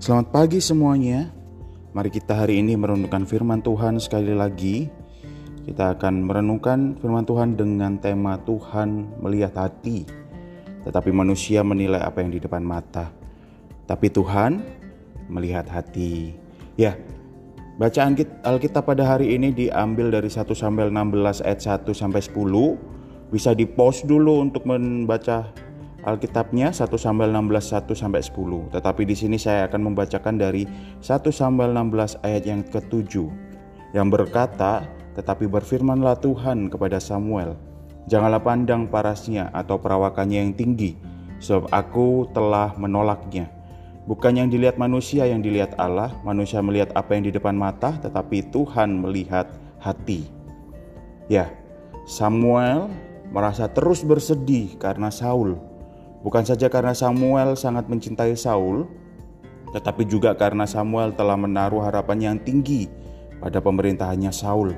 Selamat pagi semuanya. Mari kita hari ini merenungkan firman Tuhan sekali lagi. Kita akan merenungkan firman Tuhan dengan tema Tuhan melihat hati. Tetapi manusia menilai apa yang di depan mata. Tapi Tuhan melihat hati. Ya, bacaan Alkitab pada hari ini diambil dari 1 Samuel 16 ayat 1 sampai 10. Bisa di-pause dulu untuk membaca Alkitabnya 1 Samuel 16 1 sampai 10. Tetapi di sini saya akan membacakan dari 1 Samuel 16 ayat yang ke-7 yang berkata, "Tetapi berfirmanlah Tuhan kepada Samuel, janganlah pandang parasnya atau perawakannya yang tinggi, sebab aku telah menolaknya. Bukan yang dilihat manusia yang dilihat Allah, manusia melihat apa yang di depan mata, tetapi Tuhan melihat hati." Ya, Samuel merasa terus bersedih karena Saul Bukan saja karena Samuel sangat mencintai Saul, tetapi juga karena Samuel telah menaruh harapan yang tinggi pada pemerintahannya Saul.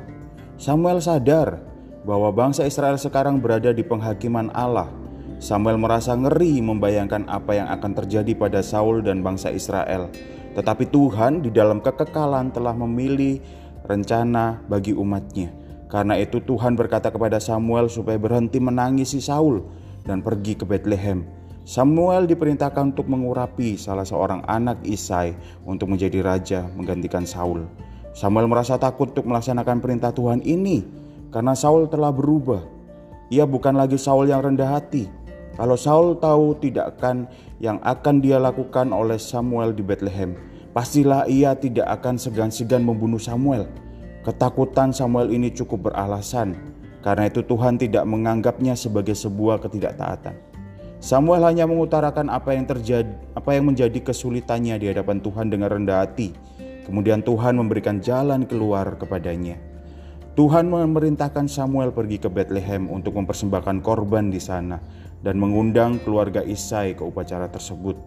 Samuel sadar bahwa bangsa Israel sekarang berada di penghakiman Allah. Samuel merasa ngeri membayangkan apa yang akan terjadi pada Saul dan bangsa Israel. Tetapi Tuhan di dalam kekekalan telah memilih rencana bagi umatnya. Karena itu Tuhan berkata kepada Samuel supaya berhenti menangisi Saul dan pergi ke Bethlehem. Samuel diperintahkan untuk mengurapi salah seorang anak Isai untuk menjadi raja menggantikan Saul. Samuel merasa takut untuk melaksanakan perintah Tuhan ini karena Saul telah berubah. Ia bukan lagi Saul yang rendah hati. Kalau Saul tahu tidak akan yang akan dia lakukan oleh Samuel di Bethlehem, pastilah ia tidak akan segan-segan membunuh Samuel. Ketakutan Samuel ini cukup beralasan karena itu Tuhan tidak menganggapnya sebagai sebuah ketidaktaatan. Samuel hanya mengutarakan apa yang terjadi, apa yang menjadi kesulitannya di hadapan Tuhan dengan rendah hati. Kemudian Tuhan memberikan jalan keluar kepadanya. Tuhan memerintahkan Samuel pergi ke Bethlehem untuk mempersembahkan korban di sana dan mengundang keluarga Isai ke upacara tersebut.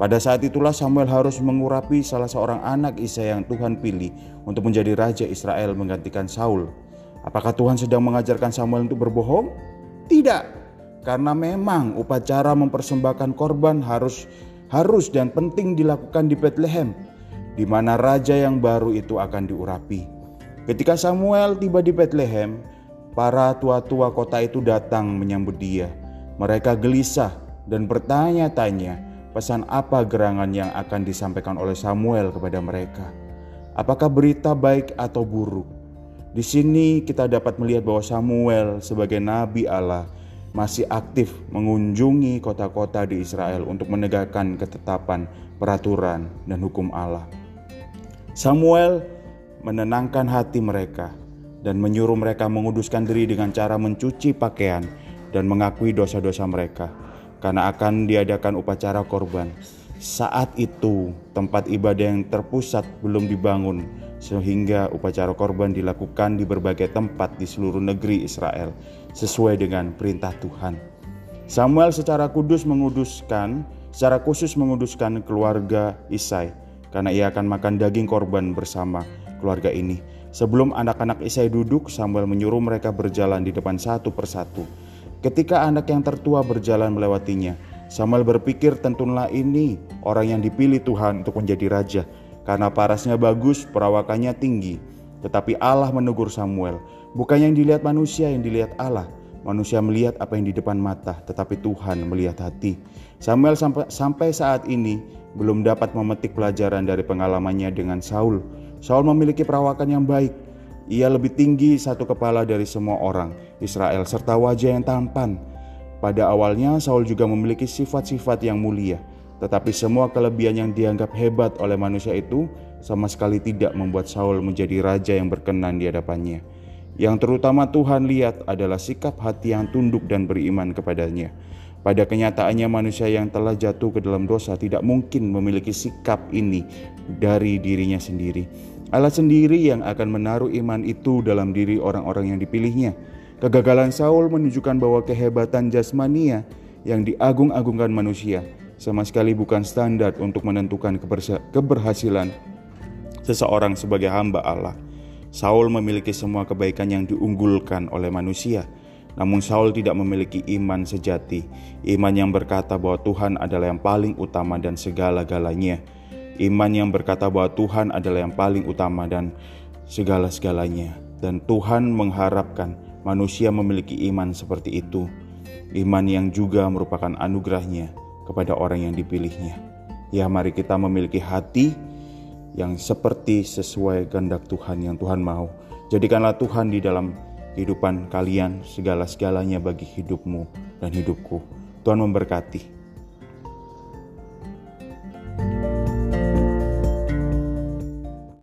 Pada saat itulah Samuel harus mengurapi salah seorang anak Isai yang Tuhan pilih untuk menjadi raja Israel menggantikan Saul. Apakah Tuhan sedang mengajarkan Samuel untuk berbohong? Tidak, karena memang upacara mempersembahkan korban harus harus dan penting dilakukan di Bethlehem, di mana raja yang baru itu akan diurapi. Ketika Samuel tiba di Bethlehem, para tua-tua kota itu datang menyambut dia. Mereka gelisah dan bertanya-tanya pesan apa gerangan yang akan disampaikan oleh Samuel kepada mereka. Apakah berita baik atau buruk? Di sini kita dapat melihat bahwa Samuel sebagai nabi Allah masih aktif mengunjungi kota-kota di Israel untuk menegakkan ketetapan, peraturan, dan hukum Allah. Samuel menenangkan hati mereka dan menyuruh mereka menguduskan diri dengan cara mencuci pakaian dan mengakui dosa-dosa mereka karena akan diadakan upacara korban. Saat itu, tempat ibadah yang terpusat belum dibangun sehingga upacara korban dilakukan di berbagai tempat di seluruh negeri Israel sesuai dengan perintah Tuhan. Samuel secara kudus menguduskan, secara khusus menguduskan keluarga Isai karena ia akan makan daging korban bersama keluarga ini. Sebelum anak-anak Isai duduk, Samuel menyuruh mereka berjalan di depan satu persatu. Ketika anak yang tertua berjalan melewatinya, Samuel berpikir tentulah ini orang yang dipilih Tuhan untuk menjadi raja karena parasnya bagus, perawakannya tinggi. Tetapi Allah menegur Samuel, bukan yang dilihat manusia yang dilihat Allah. Manusia melihat apa yang di depan mata, tetapi Tuhan melihat hati. Samuel sampai, sampai saat ini belum dapat memetik pelajaran dari pengalamannya dengan Saul. Saul memiliki perawakan yang baik. Ia lebih tinggi satu kepala dari semua orang Israel serta wajah yang tampan. Pada awalnya Saul juga memiliki sifat-sifat yang mulia. Tetapi semua kelebihan yang dianggap hebat oleh manusia itu sama sekali tidak membuat Saul menjadi raja yang berkenan di hadapannya. Yang terutama Tuhan lihat adalah sikap hati yang tunduk dan beriman kepadanya. Pada kenyataannya manusia yang telah jatuh ke dalam dosa tidak mungkin memiliki sikap ini dari dirinya sendiri. Allah sendiri yang akan menaruh iman itu dalam diri orang-orang yang dipilihnya. Kegagalan Saul menunjukkan bahwa kehebatan jasmania yang diagung-agungkan manusia sama sekali bukan standar untuk menentukan keberhasilan seseorang sebagai hamba Allah. Saul memiliki semua kebaikan yang diunggulkan oleh manusia, namun Saul tidak memiliki iman sejati, iman yang berkata bahwa Tuhan adalah yang paling utama dan segala-galanya. Iman yang berkata bahwa Tuhan adalah yang paling utama dan segala-segalanya. Dan Tuhan mengharapkan manusia memiliki iman seperti itu. Iman yang juga merupakan anugerahnya kepada orang yang dipilihnya. Ya mari kita memiliki hati yang seperti sesuai kehendak Tuhan yang Tuhan mau. Jadikanlah Tuhan di dalam kehidupan kalian segala-segalanya bagi hidupmu dan hidupku. Tuhan memberkati.